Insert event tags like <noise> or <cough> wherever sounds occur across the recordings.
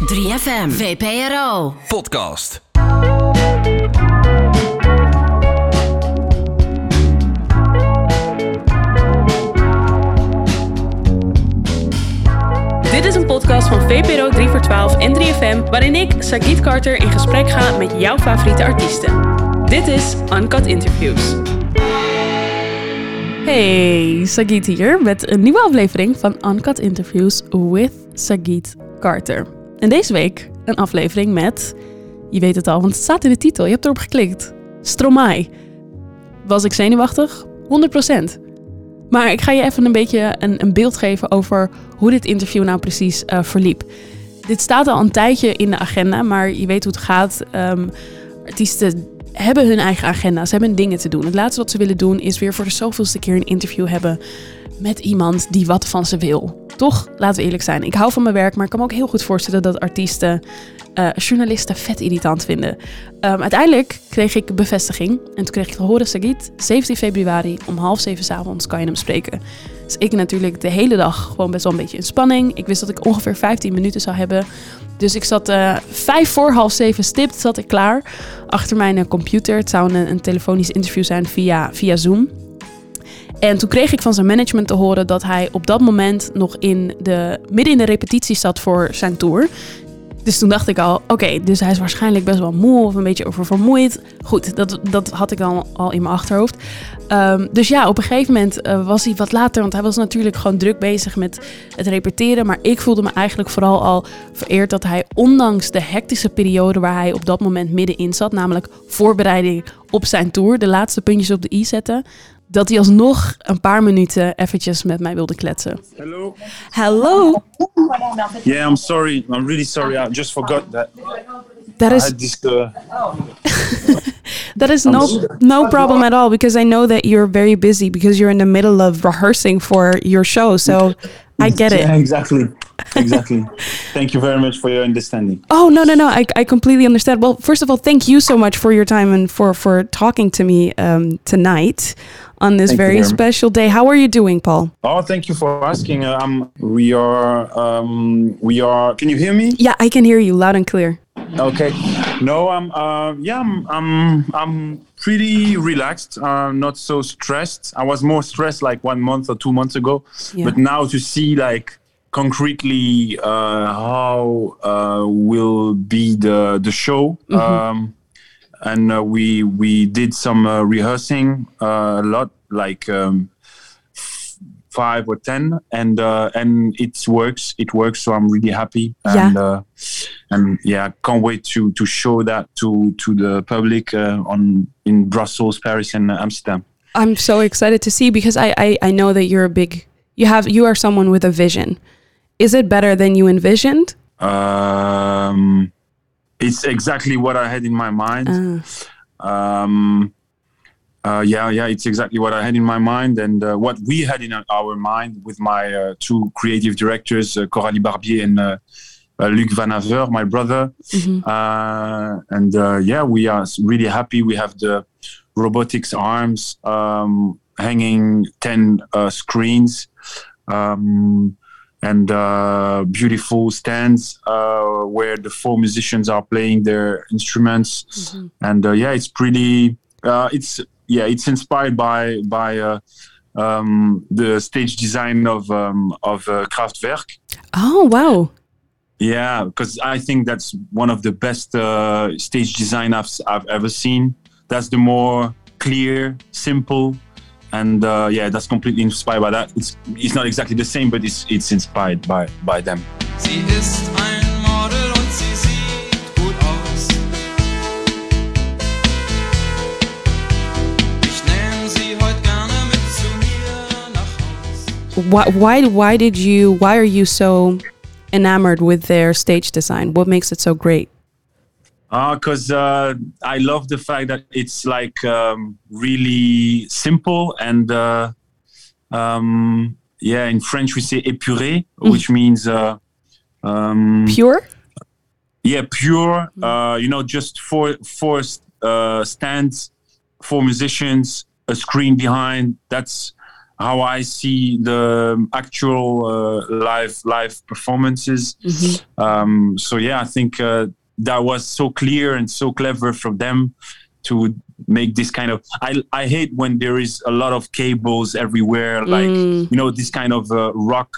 3FM, VPRO. Podcast. Dit is een podcast van VPRO 3 voor 12 en 3FM, waarin ik, Sagit Carter, in gesprek ga met jouw favoriete artiesten. Dit is Uncut Interviews. Hey, Sagit hier met een nieuwe aflevering van Uncut Interviews with Sagit Carter. En deze week een aflevering met, je weet het al, want het staat in de titel, je hebt erop geklikt, Stromae. Was ik zenuwachtig? 100%. Maar ik ga je even een beetje een, een beeld geven over hoe dit interview nou precies eh, verliep. Dit staat al een tijdje in de agenda, maar je weet hoe het gaat. Ehm, artiesten hebben hun eigen agenda, ze hebben dingen te doen. Het laatste wat ze willen doen is weer voor de zoveelste keer een interview hebben met iemand die wat van ze wil. Toch, laten we eerlijk zijn. Ik hou van mijn werk, maar ik kan me ook heel goed voorstellen dat artiesten uh, journalisten vet irritant vinden. Um, uiteindelijk kreeg ik bevestiging en toen kreeg ik te horen, Sagit, 17 februari om half zeven s avonds kan je hem spreken. Dus ik natuurlijk de hele dag gewoon best wel een beetje in spanning. Ik wist dat ik ongeveer 15 minuten zou hebben. Dus ik zat uh, vijf voor half zeven stipt, zat ik klaar achter mijn computer. Het zou een, een telefonisch interview zijn via, via Zoom. En toen kreeg ik van zijn management te horen dat hij op dat moment nog in de, midden in de repetitie zat voor zijn tour. Dus toen dacht ik al, oké, dus hij is waarschijnlijk best wel moe of een beetje oververmoeid. Goed, dat, dat had ik dan al in mijn achterhoofd. Um, dus ja, op een gegeven moment uh, was hij wat later, want hij was natuurlijk gewoon druk bezig met het repeteren. Maar ik voelde me eigenlijk vooral al vereerd dat hij, ondanks de hectische periode waar hij op dat moment middenin zat, namelijk voorbereiding op zijn tour, de laatste puntjes op de i zetten, dat hij alsnog een paar minuten eventjes met mij wilde kletsen. Hello. Hello. Yeah, I'm sorry. I'm really sorry. I just forgot that. That I is had this. Uh, <laughs> that is no no problem at all because I know that you're very busy because you're in the middle of rehearsing for your show. So I get it. <laughs> yeah, it. exactly. Exactly. Thank you very much for your understanding. Oh no no no! I, I completely understand. Well, first of all, thank you so much for your time and for for talking to me um, tonight on this Thank very very special day. How are you doing, Paul? Oh, thank you for asking. Uh, um, we are. Um, we are. Can you hear me? Yeah, I can hear you loud and clear. Okay. No, I'm. Uh, yeah, I'm. I'm. I'm pretty relaxed. Uh, not so stressed. I was more stressed like one month or two months ago, Yeah. but now to see like concretely uh, how uh, will be the the show. Um, and uh, we we did some uh, rehearsing uh, a lot, like um, f- five or ten, and uh, and it works. It works, so I'm really happy. Yeah. And uh, and yeah, I can't wait to to show that to to the public uh, on in Brussels, Paris, and Amsterdam. I'm so excited to see because I, I I know that you're a big you have you are someone with a vision. Is it better than you envisioned? Um, it's exactly what I had in my mind. Uh, um, uh, yeah, yeah, it's exactly what I had in my mind and uh, what we had in our mind with my uh, two creative directors, uh, Coralie Barbier and uh, uh, Luc Van Haver, my brother. mhm. Uh, and uh, yeah, we are really happy. We have the robotics arms um, hanging 10 uh, screens. Um, and uh, beautiful stands uh, where the four musicians are playing their instruments Mhm. and uh, yeah it's pretty uh, it's yeah it's inspired by by uh, um, the stage design of um, of uh, Kraftwerk Oh wow. yeah because I think that's one of the best uh, stage design I've, I've ever seen that's the more clear simple and uh, yeah that's completely inspired by that it's it's not exactly the same but it's it's inspired by by them Sie ist ein Model und sie sieht gut aus. Ich nehm sie heute gerne mit zu mir nach Haus. Why why why did you why are you so enamored with their stage design? What makes it so great? Because uh, I love the fact that it's like um, really simple and uh, um, yeah, in French we say épuré, which means uh, um, Pure? yeah, pure. Uh, you know, just four four uh, stands, four musicians, a screen behind. That's how I see the actual uh, live live performances. Um, so yeah, I think uh, that was so clear and so clever from them to make this kind of. I I hate when there is a lot of cables everywhere, like you know this kind of uh, rock.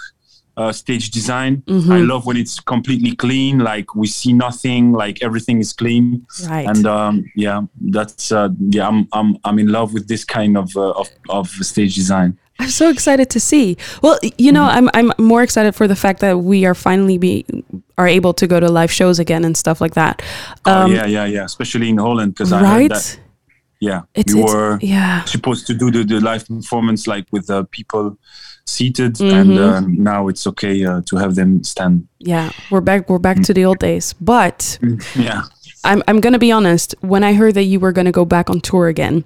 Uh, stage design. I love when it's completely clean, like we see nothing, like everything is clean. Right. And um, yeah, that's uh, yeah, I'm I'm I'm in love with this kind of uh, of of stage design. I'm so excited to see. Well, you know, I'm I'm more excited for the fact that we are finally be are able to go to live shows again and stuff like that. oh yeah, yeah, yeah. Especially in Holland, because I Um, right? heard that. Yeah, It's- we it's- were yeah. supposed to do the, the live performance like with uh, people seated, Mm-hmm. and uh, now it's okay uh, to have them stand. Yeah, we're back. We're back to the old days. But Yeah. I'm I'm gonna be honest. When I heard that you were gonna go back on tour again,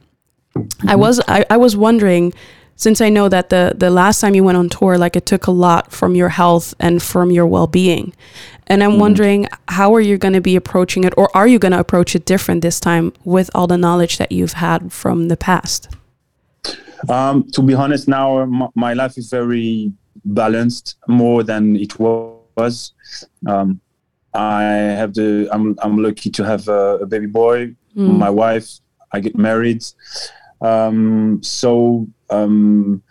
I was I, I was wondering, since I know that the the last time you went on tour, like it took a lot from your health and from your well being, and I'm wondering how are you gonna be approaching it, or are you gonna approach it different this time with all the knowledge that you've had from the past? Um, to be honest, now m- my life is very balanced, more than it was. Um, I have the. I'm I'm lucky to have a, a baby boy. My wife. I get married. Um, so um,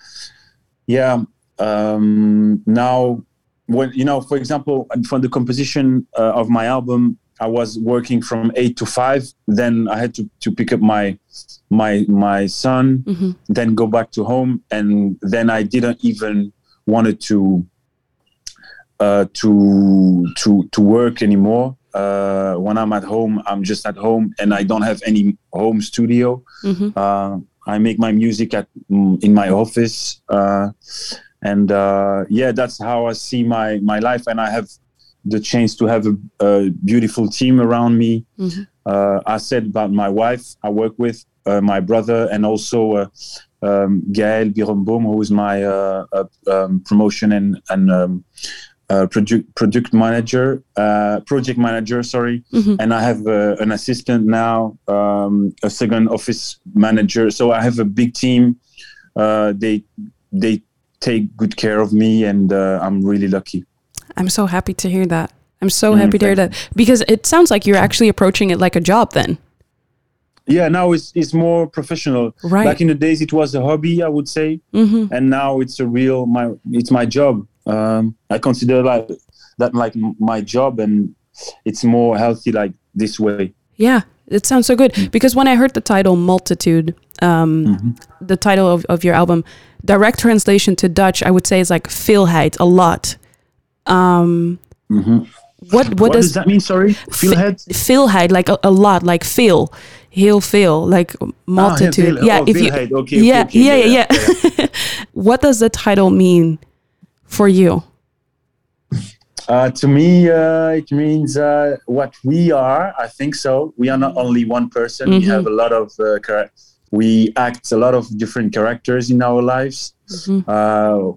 yeah. Um, now, when you know, for example, from the composition uh, of my album, I was working from eight to five. Then I had to to pick up my my my son then go back to home and then i didn't even wanted to uh to to to work anymore uh when i'm at home i'm just at home and i don't have any home studio uh i make my music at mm, in my office uh and uh yeah that's how i see my my life and i have the chance to have a, a beautiful team around me. Uh, I said about my wife I work with, uh, my brother, and also uh, um, Gael Biromboom, who is my uh, uh, um, promotion and and um, uh, product product manager, uh, project manager. Sorry, and I have uh, an assistant now, um, a second office manager. So I have a big team. Uh, they they take good care of me, and uh, I'm really lucky. I'm so happy to hear that. I'm so happy to hear that because it sounds like you're actually approaching it like a job then. Yeah, now it's it's more professional. Right. Back in the days, it was a hobby, I would say, and now it's a real my it's my job. Um, I consider like that like my job, and it's more healthy like this way. Yeah, it sounds so good because when I heard the title Multitude, um, the title of, of your album, direct translation to Dutch, I would say is like veelheid, a lot. Um, What what, What, does, does that mean? Sorry, Feelhead. veelheid like a, a lot, like veel, heel veel, like multitude. veel- yeah, oh, if you, veelheid. Okay, yeah, okay, okay, yeah, yeah, yeah, yeah. <laughs> what does the title mean for you? Uh, to me, uh, it means uh, what we are. I think so. We are not only one person. We have a lot of uh, chara- we act a lot of different characters in our lives. Uh,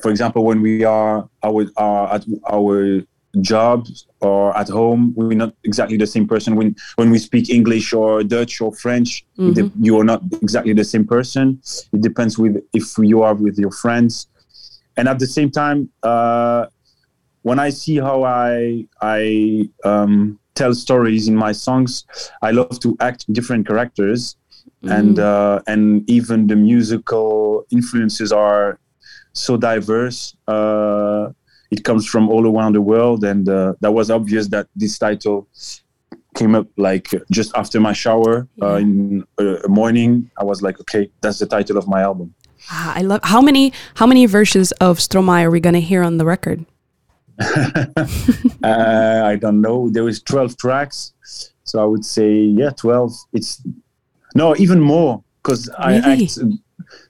for example, when we are our, our at our job or at home, we're not exactly the same person. When when we speak English or Dutch or French, the- you are not exactly the same person. It depends with if you are with your friends, and at the same time. Uh, when I see how I I um, tell stories in my songs, I love to act different characters, and uh, and even the musical influences are so diverse. Uh, it comes from all around the world, and uh, that was obvious that this title came up like just after my shower uh, in uh, a morning. I was like, okay, that's the title of my album. Ah, I love how many how many versions of Stromae are we gonna hear on the record? <laughs> uh, I don't know. There was 12 tracks. So I would say, yeah, 12. It's no, even more because I act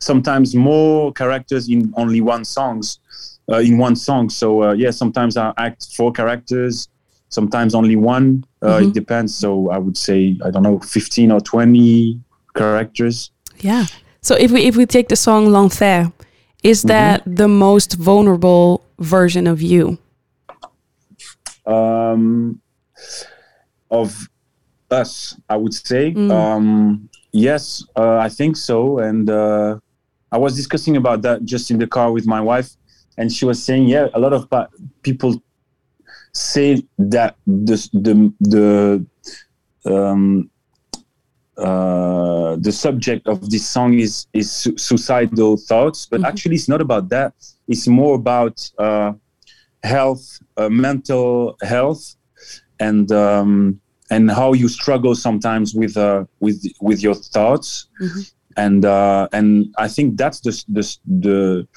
sometimes more characters in only one songs, uh, in one song. So uh, yeah, sometimes I act four characters, sometimes only one. Uh, It depends. So I would say, I don't know, 15 or 20 characters. Yeah. So if we if we take the song L'Enfer, is Mm-hmm. that the most vulnerable version of you? um, of us, I would say. Mm. Um, yes, uh, I think so. And uh, I was discussing about that just in the car with my wife, and she was saying, yeah, a lot of pa- people say that the the the um, uh, the subject of this song is is su- suicidal thoughts, but actually it's not about that. It's more about uh, health, uh, mental health, and um, and how you struggle sometimes with uh, with with your thoughts, and uh, and I think that's the the the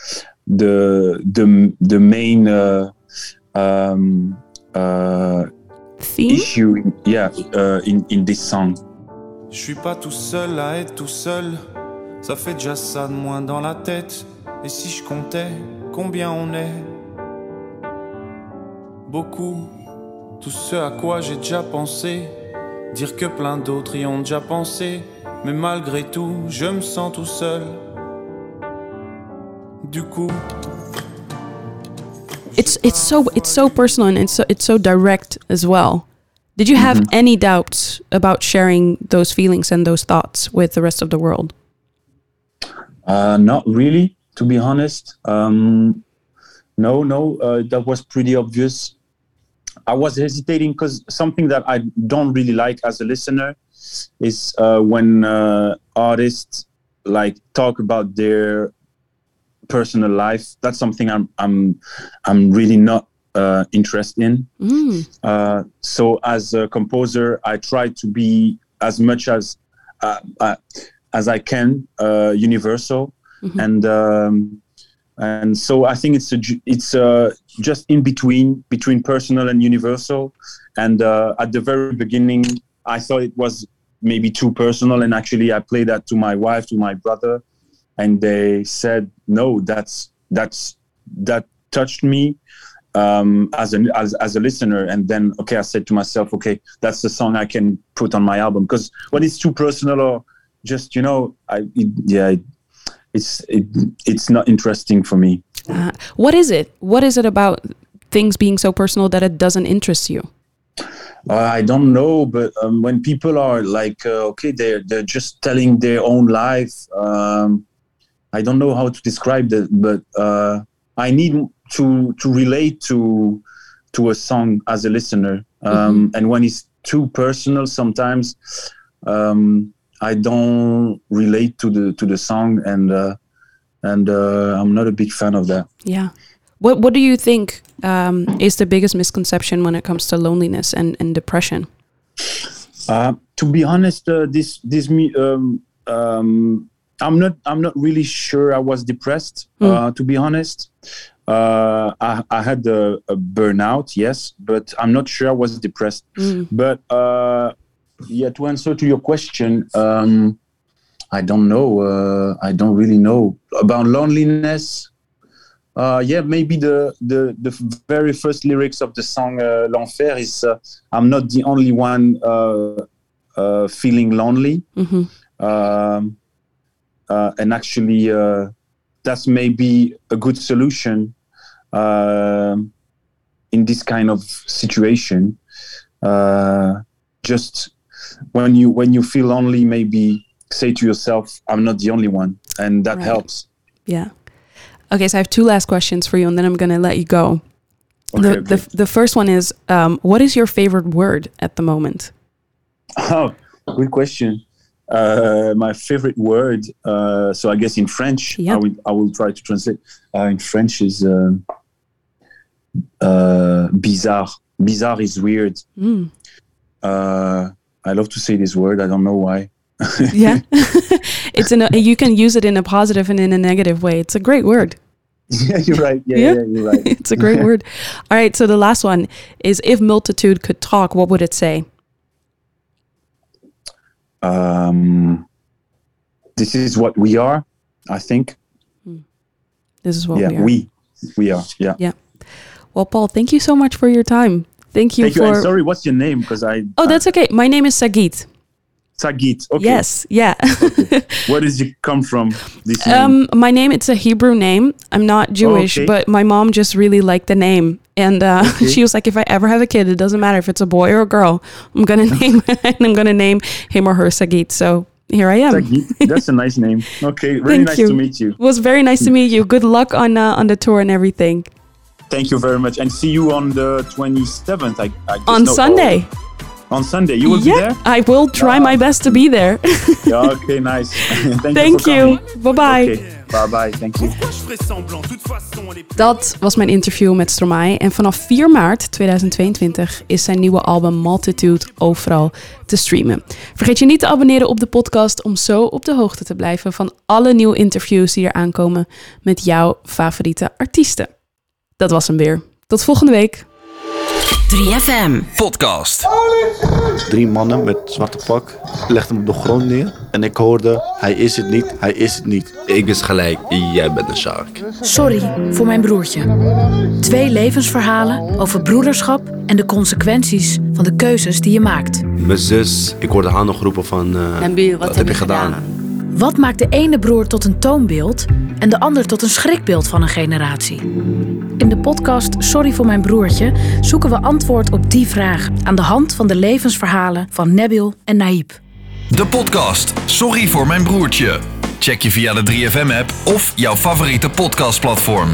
the the, the main uh, um, uh, Theme? issue, yeah, uh, in in this song. Je suis pas tout seul à être tout seul, ça fait déjà ça de moins dans la tête. Et si je comptais combien on est? Beaucoup, tout ce à quoi j'ai déjà pensé, dire que plein d'autres y ont déjà pensé, mais malgré tout, je me sens tout seul. Du coup, It's it's so it's so personal and it's so, it's so direct as well. Did you have any doubts about sharing those feelings and those thoughts with the rest of the world? Uh, not really, to be honest. Um, no, no, uh, that was pretty obvious. I was hesitating because something that I don't really like as a listener is uh, when uh, artists like talk about their personal life. That's something I'm I'm I'm really not uh, interested in. Mm, Uh, so as a composer, I try to be as much as uh, uh, as I can uh, universal, and um, and so I think it's a it's uh, just in between between personal and universal. And uh, at the very beginning, I thought it was maybe too personal, and actually, I played that to my wife, to my brother, and they said, "No, that's that's that touched me." Um, as a as, as a listener and then okay i said to myself okay that's the song i can put on my album because when it's too personal or just you know i it, yeah it, it's it, it's not interesting for me uh, what is it? What is it about things being so personal that it doesn't interest you? uh, i don't know but um, when people are like uh, okay they're they're just telling their own life um, i don't know how to describe that but uh, i need to to relate to to a song as a listener um, and when it's too personal sometimes um, i don't relate to the to the song and uh, and uh, i'm not a big fan of that Yeah. What What do you think um, is the biggest misconception when it comes to loneliness and, and depression? Uh, to be honest, uh, this this me um, um, I'm not I'm not really sure I was depressed. Uh, to be honest, uh, I, I had a, a burnout, yes, but I'm not sure I was depressed. But uh, yeah, to answer to your question, um, I don't know. Uh, I don't really know about loneliness. Uh, yeah, maybe the, the the very first lyrics of the song uh, "L'Enfer" is uh, "I'm not the only one uh, uh, feeling lonely," Mhm. um, uh, and actually, uh, that's maybe a good solution in this kind of situation. Uh, just when you when you feel lonely, maybe say to yourself, "I'm not the only one," and that Right. helps. Yeah. Okay, so I have two last questions for you, and then I'm gonna let you go. Okay, the, okay. the the first one is, um, what is your favorite word at the moment? Oh, good question. Uh, my favorite word. Uh, so I guess in French, Yeah. I will I will try to translate. Uh, in French is uh, bizarre. Bizarre is weird. Mm. Uh, I love to say this word. I don't know why. <laughs> Yeah, <laughs> it's you can use it in a positive and in a negative way. It's a great word. yeah, you're right. Yeah, Yeah. yeah, you're right. <laughs> It's a great word. All right, so the last one is if multitude could talk, what would it say? Um, this is what we are. I think. This is what yeah, we are. we we are. Yeah. Yeah. Well, Paul, thank you so much for your time. Thank you Thank you. for. And sorry, what's your name? Because I. oh, that's okay. My name is Sagit. Sagit. Okay. Yes. Yeah. <laughs> Where does you come from? This name? um, my name it's a Hebrew name. I'm not Jewish, okay. but my mom just really liked the name, and uh, <laughs> she was like, if I ever have a kid, it doesn't matter if it's a boy or a girl. I'm gonna <laughs> name and I'm gonna name him or her Sagit. So here I am. Sagit, that's a nice name. Okay, really Thank nice you. to meet you. It was very nice to meet you. Good luck on uh, on the tour and everything. Thank you very much, and see you on the 27th. I, I On know- Sunday. oh, on Sunday, you will yeah, be there. I will try my best to be there. Yeah, okay, nice. Thank, <laughs> Thank you. Bye bye. Okay, bye bye. Thank you. Dat was mijn interview met Stromae. En vanaf 4 maart 2022 is zijn nieuwe album Multitude overal te streamen. Vergeet je niet te abonneren op de podcast om zo op de hoogte te blijven van alle nieuwe interviews die er aankomen met jouw favoriete artiesten. Dat was hem weer. Tot volgende week. 3FM. Podcast. Drie mannen met zwarte pak legden hem op de grond neer. En ik hoorde, hij is het niet, hij is het niet. Ik wist gelijk, jij bent een shark. Sorry voor mijn broertje. Twee levensverhalen over broederschap en de consequenties van de keuzes die je maakt. Mijn zus, ik hoorde haar nog roepen van, eh, wat, heb je gedaan? Wat maakt de ene broer tot een toonbeeld en de ander tot een schrikbeeld van een generatie? In de podcast Sorry voor mijn broertje zoeken we antwoord op die vraag aan de hand van de levensverhalen van Nabil en Naïb. De podcast Sorry voor mijn broertje. Check je via de 3FM app of jouw favoriete podcastplatform.